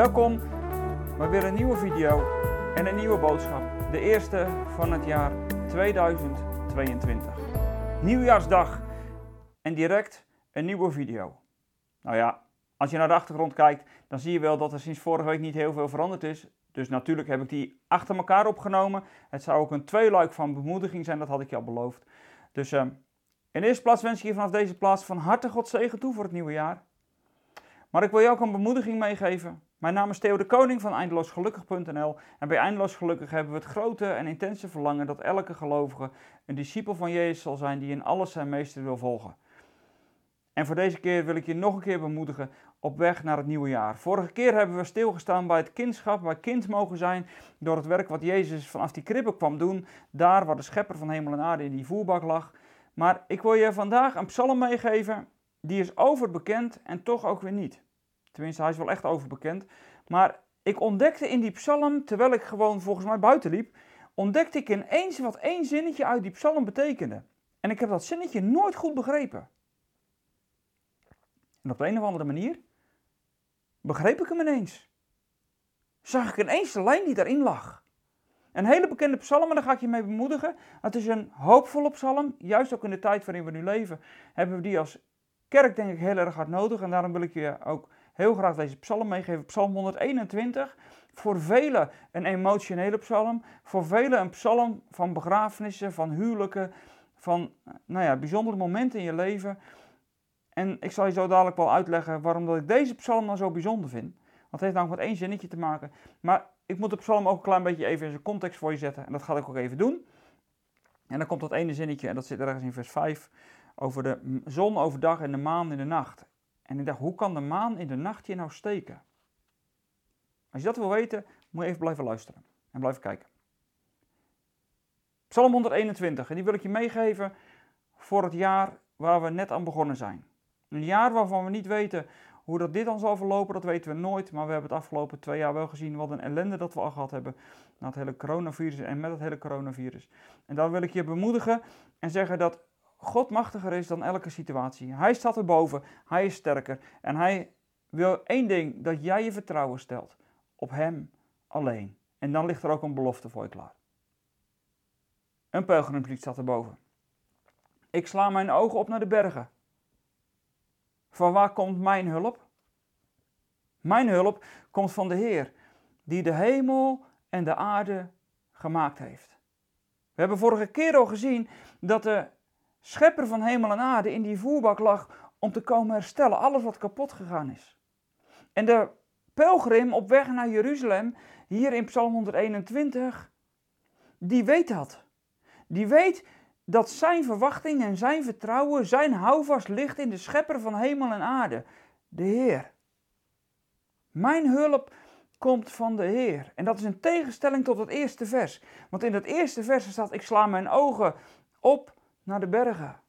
Welkom bij weer een nieuwe video en een nieuwe boodschap. De eerste van het jaar 2022. Nieuwjaarsdag en direct een nieuwe video. Nou ja, als je naar de achtergrond kijkt, dan zie je wel dat er sinds vorige week niet heel veel veranderd is. Dus natuurlijk heb ik die achter elkaar opgenomen. Het zou ook een tweeluik van bemoediging zijn, dat had ik je al beloofd. Dus uh, in eerste plaats wens ik je vanaf deze plaats van harte God zegen toe voor het nieuwe jaar. Maar ik wil je ook een bemoediging meegeven. Mijn naam is Theo de Koning van eindeloosgelukkig.nl en bij Eindeloos Gelukkig hebben we het grote en intense verlangen dat elke gelovige een discipel van Jezus zal zijn die in alles zijn meester wil volgen. En voor deze keer wil ik je nog een keer bemoedigen op weg naar het nieuwe jaar. Vorige keer hebben we stilgestaan bij het kindschap, waar kind mogen zijn door het werk wat Jezus vanaf die kribben kwam doen, daar waar de schepper van hemel en aarde in die voerbak lag. Maar ik wil je vandaag een psalm meegeven, die is overbekend en toch ook weer niet. Tenminste, hij is wel echt overbekend. Maar ik ontdekte in die psalm, terwijl ik gewoon volgens mij buiten liep, ontdekte ik ineens wat één zinnetje uit die psalm betekende. En ik heb dat zinnetje nooit goed begrepen. En op de een of andere manier begreep ik hem ineens. Zag ik ineens de lijn die daarin lag. Een hele bekende psalm, en daar ga ik je mee bemoedigen. Het is een hoopvolle psalm. Juist ook in de tijd waarin we nu leven, hebben we die als kerk denk ik heel erg hard nodig. En daarom wil ik je ook heel graag deze psalm meegeven. Psalm 121. Voor velen een emotionele psalm. Voor velen een psalm van begrafenissen, van huwelijken, van nou ja, bijzondere momenten in je leven. En ik zal je zo dadelijk wel uitleggen waarom dat ik deze psalm nou zo bijzonder vind. Want het heeft namelijk met één zinnetje te maken. Maar ik moet de psalm ook een klein beetje even in zijn context voor je zetten. En dat ga ik ook even doen. En dan komt dat ene zinnetje, en dat zit ergens in vers 5, over de zon overdag en de maan in de nacht. En ik dacht, hoe kan de maan in de nacht hier nou steken? Als je dat wil weten, moet je even blijven luisteren en blijven kijken. Psalm 121, en die wil ik je meegeven voor het jaar waar we net aan begonnen zijn. Een jaar waarvan we niet weten hoe dat dit dan zal verlopen, dat weten we nooit. Maar we hebben het afgelopen twee jaar wel gezien wat een ellende dat we al gehad hebben. Na het hele coronavirus en met het hele coronavirus. En dan wil ik je bemoedigen en zeggen dat God machtiger is dan elke situatie. Hij staat erboven, hij is sterker. En hij wil één ding, dat jij je vertrouwen stelt. Op hem alleen. En dan ligt er ook een belofte voor je klaar. Een pelgrimslied staat erboven. Ik sla mijn ogen op naar de bergen. Van waar komt mijn hulp? Mijn hulp komt van de Heer, die de hemel en de aarde gemaakt heeft. We hebben vorige keer al gezien dat de schepper van hemel en aarde in die voerbak lag om te komen herstellen, alles wat kapot gegaan is. En de pelgrim op weg naar Jeruzalem, hier in Psalm 121, die weet dat. Die weet dat zijn verwachting en zijn vertrouwen, zijn houvast ligt in de schepper van hemel en aarde, de Heer. Mijn hulp komt van de Heer. En dat is een tegenstelling tot het eerste vers. Want in het eerste vers staat: Ik sla mijn ogen op naar de bergen.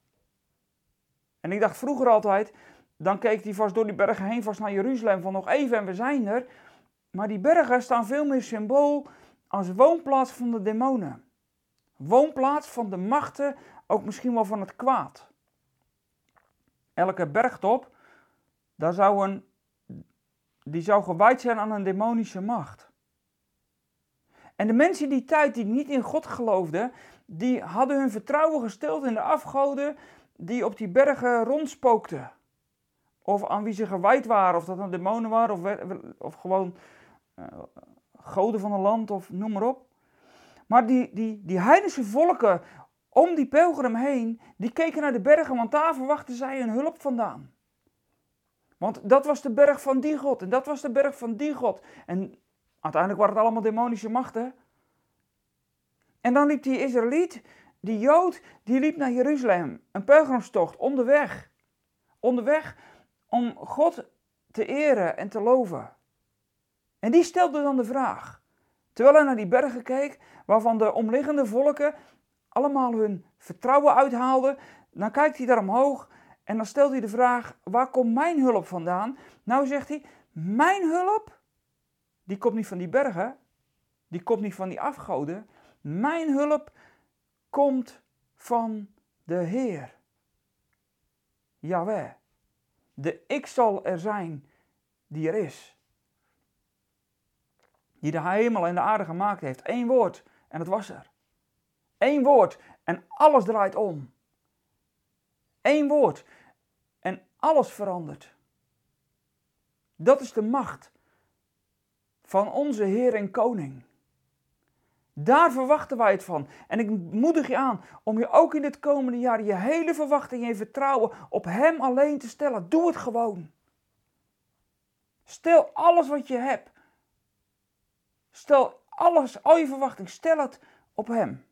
En ik dacht vroeger altijd, dan keek hij vast door die bergen heen, vast naar Jeruzalem, van nog even en we zijn er. Maar die bergen staan veel meer symbool als woonplaats van de demonen. Woonplaats van de machten, ook misschien wel van het kwaad. Elke bergtop, daar zou een, die zou gewijd zijn aan een demonische macht. En de mensen die tijd die niet in God geloofden, die hadden hun vertrouwen gesteld in de afgoden die op die bergen rondspookten. Of aan wie ze gewijd waren, of dat een demonen waren, of, of gewoon uh, goden van een land, of noem maar op. Maar die, die, die heidense volken om die pelgrim heen, die keken naar de bergen, want daar verwachten zij hun hulp vandaan. Want dat was de berg van die God en dat was de berg van die God. En uiteindelijk waren het allemaal demonische machten. En dan liep die Israëliet, die Jood, die liep naar Jeruzalem. Een pelgrimstocht, onderweg. Onderweg om God te eren en te loven. En die stelde dan de vraag, terwijl hij naar die bergen keek, waarvan de omliggende volken allemaal hun vertrouwen uithaalden, dan kijkt hij daar omhoog en dan stelt hij de vraag, waar komt mijn hulp vandaan? Nou zegt hij, mijn hulp, die komt niet van die bergen, die komt niet van die afgoden, mijn hulp komt van de Heer. Jawel. De ik zal er zijn die er is. die de hemel en de aarde gemaakt heeft. Eén woord en het was er. Eén woord en alles draait om. Eén woord en alles verandert. Dat is de macht van onze Heer en Koning. Daar verwachten wij het van. En ik moedig je aan om je ook in dit komende jaar je hele verwachting en je vertrouwen op Hem alleen te stellen. Doe het gewoon. Stel alles wat je hebt. Stel alles, al je verwachting, stel het op Hem.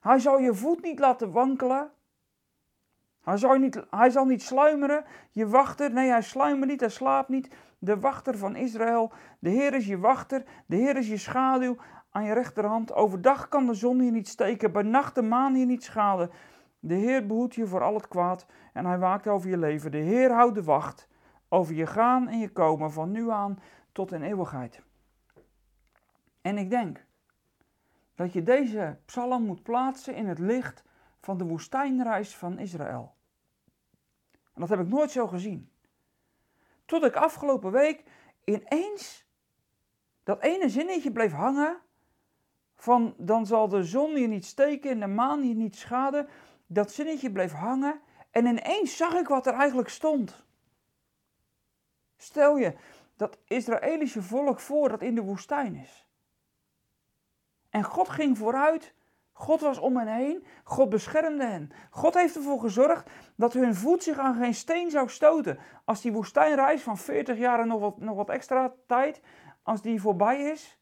Hij zal je voet niet laten wankelen. Hij zal, niet, hij zal niet sluimeren. Je wachter, nee, hij sluimert niet, hij slaapt niet. De wachter van Israël. De Heer is je wachter. De Heer is je schaduw aan je rechterhand. Overdag kan de zon hier niet steken, bij nacht de maan hier niet schaden. De Heer behoedt je voor al het kwaad en hij waakt over je leven. De Heer houdt de wacht over je gaan en je komen van nu aan tot in eeuwigheid. En ik denk dat je deze psalm moet plaatsen in het licht van de woestijnreis van Israël. En dat heb ik nooit zo gezien. Tot ik afgelopen week ineens dat ene zinnetje bleef hangen van dan zal de zon je niet steken en de maan je niet schaden. Dat zinnetje bleef hangen en ineens zag ik wat er eigenlijk stond. Stel je dat Israëlische volk voor dat in de woestijn is. En God ging vooruit. God was om hen heen. God beschermde hen. God heeft ervoor gezorgd dat hun voet zich aan geen steen zou stoten. Als die woestijnreis van 40 jaar en nog wat, nog wat extra tijd, als die voorbij is,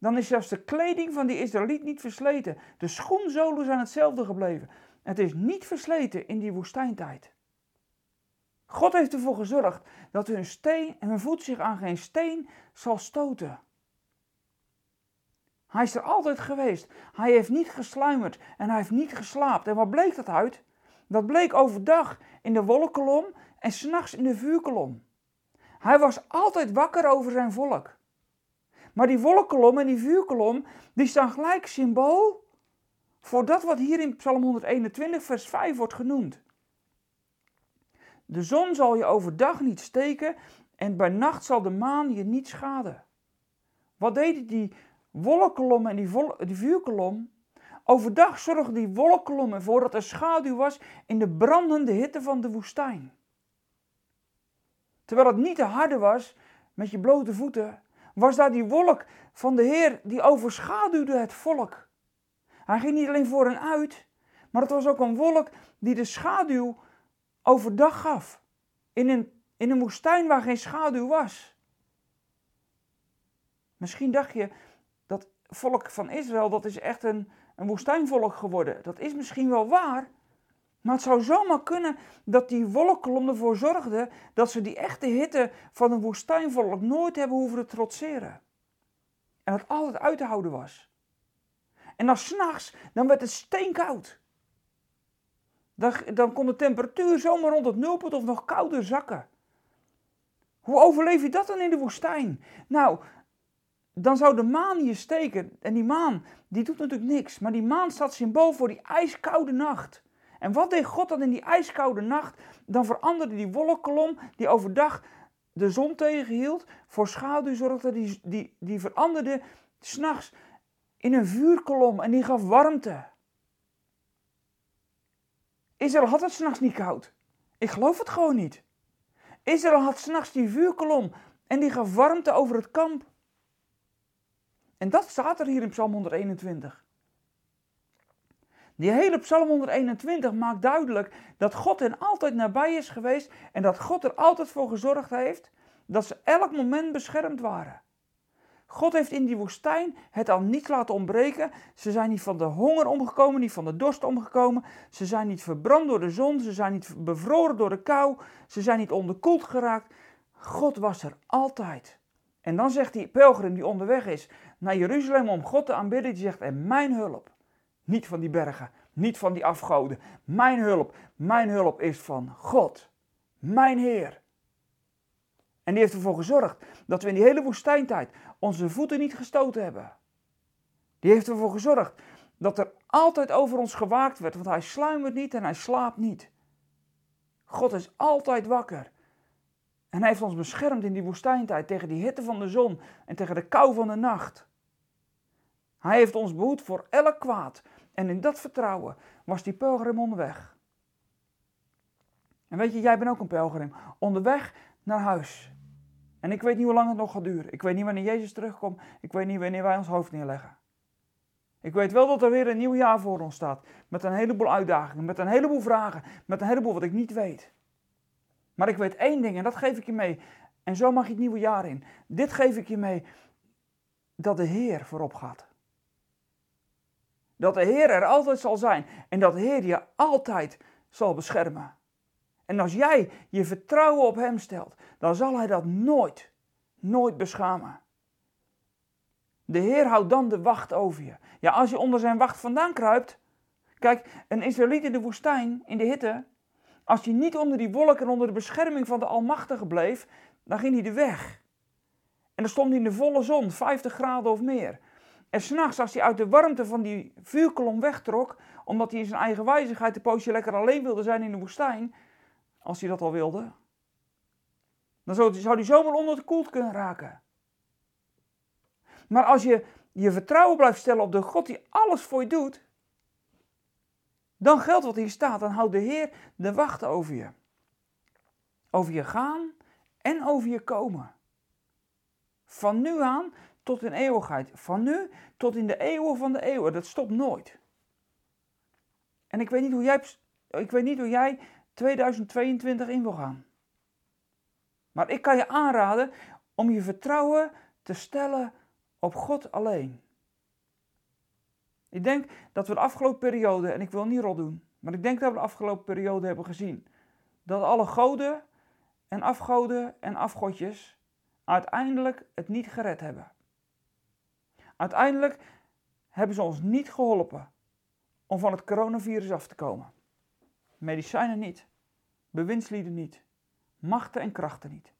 dan is zelfs de kleding van die Israëliet niet versleten. De schoenzolen zijn hetzelfde gebleven. Het is niet versleten in die woestijntijd. God heeft ervoor gezorgd dat hun, steen, hun voet zich aan geen steen zal stoten. Hij is er altijd geweest. Hij heeft niet gesluimerd en hij heeft niet geslaapt. En wat bleek dat uit? Dat bleek overdag in de wolkenkolom en s'nachts in de vuurkolom. Hij was altijd wakker over zijn volk. Maar die wolkkolom en die vuurkolom, die staan gelijk symbool voor dat wat hier in Psalm 121, vers 5 wordt genoemd. De zon zal je overdag niet steken en bij nacht zal de maan je niet schaden. Wat deden die wolkkolom en die, vuurkolom? Overdag zorgde die wolkkolom ervoor dat er schaduw was in de brandende hitte van de woestijn. Terwijl het niet te harde was met je blote voeten, was daar die wolk van de Heer die overschaduwde het volk. Hij ging niet alleen voor en uit, maar het was ook een wolk die de schaduw overdag gaf. In een, in een woestijn waar geen schaduw was. Misschien dacht je dat volk van Israël, dat is echt een, een woestijnvolk geworden. Dat is misschien wel waar, maar het zou zomaar kunnen dat die wolkkolom ervoor zorgde dat ze die echte hitte van een woestijnvolk nooit hebben hoeven te trotseren. En het altijd uit te houden was. En dan s'nachts, dan werd het steenkoud. Dan, dan kon de temperatuur zomaar rond het nulpunt of nog kouder zakken. Hoe overleef je dat dan in de woestijn? Nou, dan zou de maan je steken. En die maan, die doet natuurlijk niks. Maar die maan staat symbool voor die ijskoude nacht. En wat deed God dan in die ijskoude nacht? Dan veranderde die wolkkolom die overdag de zon tegenhield, voor schaduw zorgde, die, die, die veranderde s'nachts in een vuurkolom en die gaf warmte. Israël had het s'nachts niet koud. Ik geloof het gewoon niet. Israël had s'nachts die vuurkolom en die gaf warmte over het kamp. En dat staat er hier in Psalm 121. Die hele Psalm 121 maakt duidelijk dat God hen altijd nabij is geweest en dat God er altijd voor gezorgd heeft dat ze elk moment beschermd waren. God heeft in die woestijn het al niet laten ontbreken. Ze zijn niet van de honger omgekomen, niet van de dorst omgekomen. Ze zijn niet verbrand door de zon, ze zijn niet bevroren door de kou, ze zijn niet onderkoeld geraakt. God was er altijd. En dan zegt die pelgrim die onderweg is naar Jeruzalem om God te aanbidden, die zegt, en mijn hulp niet van die bergen, niet van die afgoden. Mijn hulp, mijn hulp is van God, mijn Heer. En die heeft ervoor gezorgd dat we in die hele woestijntijd onze voeten niet gestoten hebben. Die heeft ervoor gezorgd dat er altijd over ons gewaakt werd, want hij sluimert niet en hij slaapt niet. God is altijd wakker. En hij heeft ons beschermd in die woestijntijd tegen die hitte van de zon en tegen de kou van de nacht. Hij heeft ons behoed voor elk kwaad. En in dat vertrouwen was die pelgrim onderweg. En weet je, jij bent ook een pelgrim. Onderweg naar huis. En ik weet niet hoe lang het nog gaat duren. Ik weet niet wanneer Jezus terugkomt. Ik weet niet wanneer wij ons hoofd neerleggen. Ik weet wel dat er weer een nieuw jaar voor ons staat. Met een heleboel uitdagingen, met een heleboel vragen, met een heleboel wat ik niet weet. Maar ik weet één ding en dat geef ik je mee. En zo mag je het nieuwe jaar in. Dit geef ik je mee. Dat de Heer voorop gaat. Dat de Heer er altijd zal zijn. En dat de Heer je altijd zal beschermen. En als jij je vertrouwen op Hem stelt, dan zal Hij dat nooit, nooit beschamen. De Heer houdt dan de wacht over je. Ja, als je onder zijn wacht vandaan kruipt. Kijk, een Israëliet in de woestijn, in de hitte. Als hij niet onder die wolken en onder de bescherming van de Almachtige bleef, dan ging hij de weg. En dan stond hij in de volle zon, 50 graden of meer. En s'nachts, als hij uit de warmte van die vuurkolom wegtrok, omdat hij in zijn eigen wijzigheid een poosje lekker alleen wilde zijn in de woestijn, als hij dat al wilde, dan zou hij zomaar onder de koeld kunnen raken. Maar als je je vertrouwen blijft stellen op de God die alles voor je doet, dan geldt wat hier staat. Dan houdt de Heer de wacht over je. Over je gaan en over je komen. Van nu aan tot in eeuwigheid. Van nu tot in de eeuwen van de eeuwen. Dat stopt nooit. En ik weet niet hoe jij, ik weet niet hoe jij 2022 in wil gaan. Maar ik kan je aanraden om je vertrouwen te stellen op God alleen. Ik denk dat we de afgelopen periode, en ik wil niet rot doen, maar ik denk dat we de afgelopen periode hebben gezien dat alle goden en afgoden en afgodjes uiteindelijk het niet gered hebben. Uiteindelijk hebben ze ons niet geholpen om van het coronavirus af te komen. Medicijnen niet, bewindslieden niet, machten en krachten niet.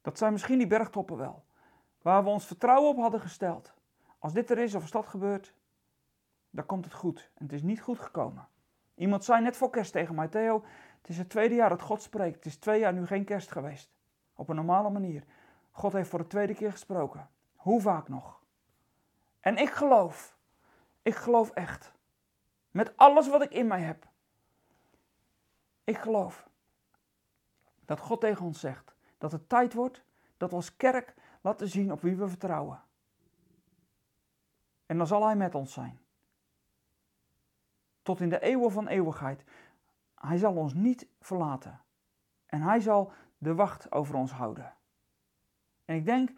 Dat zijn misschien die bergtoppen wel, waar we ons vertrouwen op hadden gesteld. Als dit er is of als dat gebeurt, dan komt het goed. En het is niet goed gekomen. Iemand zei net voor kerst tegen mij, Theo, het is het tweede jaar dat God spreekt. Het is twee jaar nu geen kerst geweest. Op een normale manier. God heeft voor de tweede keer gesproken. Hoe vaak nog? En ik geloof, ik geloof echt, met alles wat ik in mij heb. Ik geloof dat God tegen ons zegt dat het tijd wordt dat we als kerk laten zien op wie we vertrouwen. En dan zal Hij met ons zijn. Tot in de eeuwen van eeuwigheid. Hij zal ons niet verlaten. En Hij zal de wacht over ons houden. En ik denk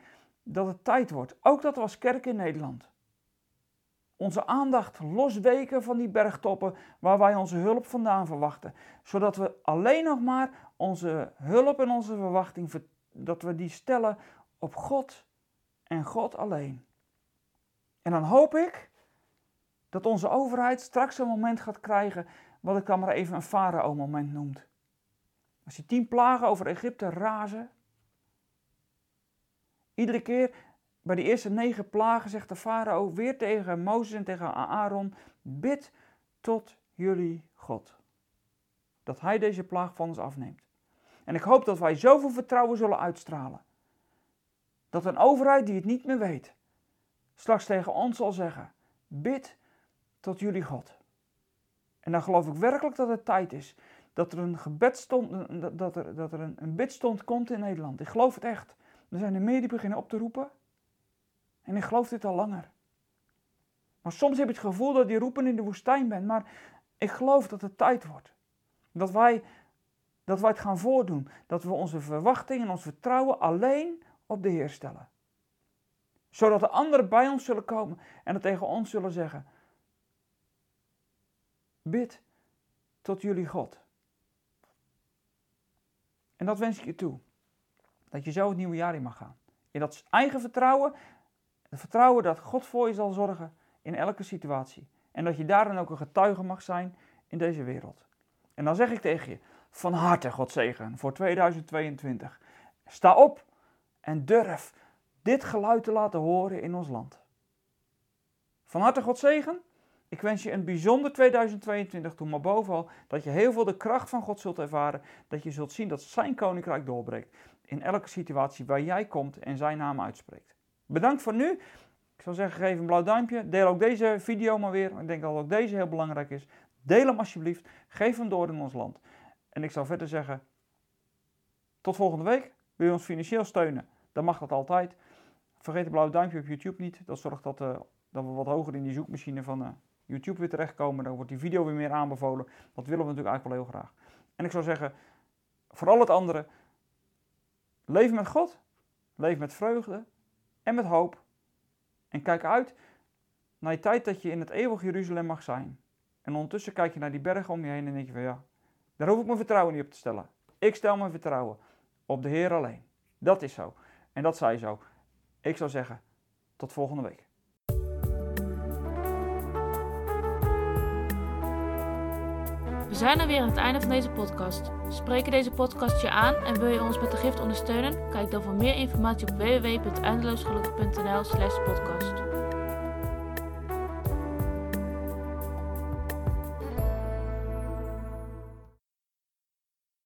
dat het tijd wordt, ook dat we als kerk in Nederland, onze aandacht losweken van die bergtoppen waar wij onze hulp vandaan verwachten. Zodat we alleen nog maar onze hulp en onze verwachting, dat we die stellen op God en God alleen. En dan hoop ik dat onze overheid straks een moment gaat krijgen wat ik dan maar even een farao-moment noemt. Als die tien plagen over Egypte razen. Iedere keer bij de eerste negen plagen zegt de farao weer tegen Mozes en tegen Aaron: Bid tot jullie God. Dat hij deze plaag van ons afneemt. En ik hoop dat wij zoveel vertrouwen zullen uitstralen. Dat een overheid die het niet meer weet, straks tegen ons zal zeggen: Bid tot jullie God. En dan geloof ik werkelijk dat het tijd is dat er een gebedstond, dat er, dat er een, een bidstond komt in Nederland. Ik geloof het echt. Er zijn er meer die beginnen op te roepen. En ik geloof dit al langer. Maar soms heb je het gevoel dat je roepen in de woestijn bent. Maar ik geloof dat het tijd wordt. Dat wij, dat wij het gaan voordoen. Dat we onze verwachtingen en ons vertrouwen alleen op de Heer stellen zodat de anderen bij ons zullen komen en het tegen ons zullen zeggen. Bid tot jullie God. En dat wens ik je toe. Dat je zo het nieuwe jaar in mag gaan. In dat eigen vertrouwen, het vertrouwen dat God voor je zal zorgen in elke situatie. En dat je daarin ook een getuige mag zijn in deze wereld. En dan zeg ik tegen je, van harte God zegen voor 2022. Sta op en durf dit geluid te laten horen in ons land. Van harte God zegen Ik wens je een bijzonder 2022 toe, maar bovenal dat je heel veel de kracht van God zult ervaren. Dat je zult zien dat zijn koninkrijk doorbreekt in elke situatie waar jij komt en zijn naam uitspreekt. Bedankt voor nu. Ik zou zeggen, geef een blauw duimpje. Deel ook deze video maar weer. Ik denk dat ook deze heel belangrijk is. Deel hem alsjeblieft. Geef hem door in ons land. En ik zou verder zeggen, tot volgende week. Wil je ons financieel steunen? Dan mag dat altijd. Vergeet het blauwe duimpje op YouTube niet. Dat zorgt dat, uh, dat we wat hoger in die zoekmachine van uh, YouTube weer terechtkomen. Dan wordt die video weer meer aanbevolen. Dat willen we natuurlijk eigenlijk wel heel graag. En ik zou zeggen, voor al het andere, leef met God. Leef met vreugde en met hoop. En kijk uit naar die tijd dat je in het eeuwige Jeruzalem mag zijn. En ondertussen kijk je naar die bergen om je heen en denk je van ja, daar hoef ik mijn vertrouwen niet op te stellen. Ik stel mijn vertrouwen op de Heer alleen. Dat is zo. En dat zij zo. Ik zou zeggen, tot volgende week. Zijn er weer aan het einde van deze podcast. Spreken deze podcast je aan en wil je ons met de gift ondersteunen? Kijk dan voor meer informatie op www.eindeloosgeluk.nl slash podcast.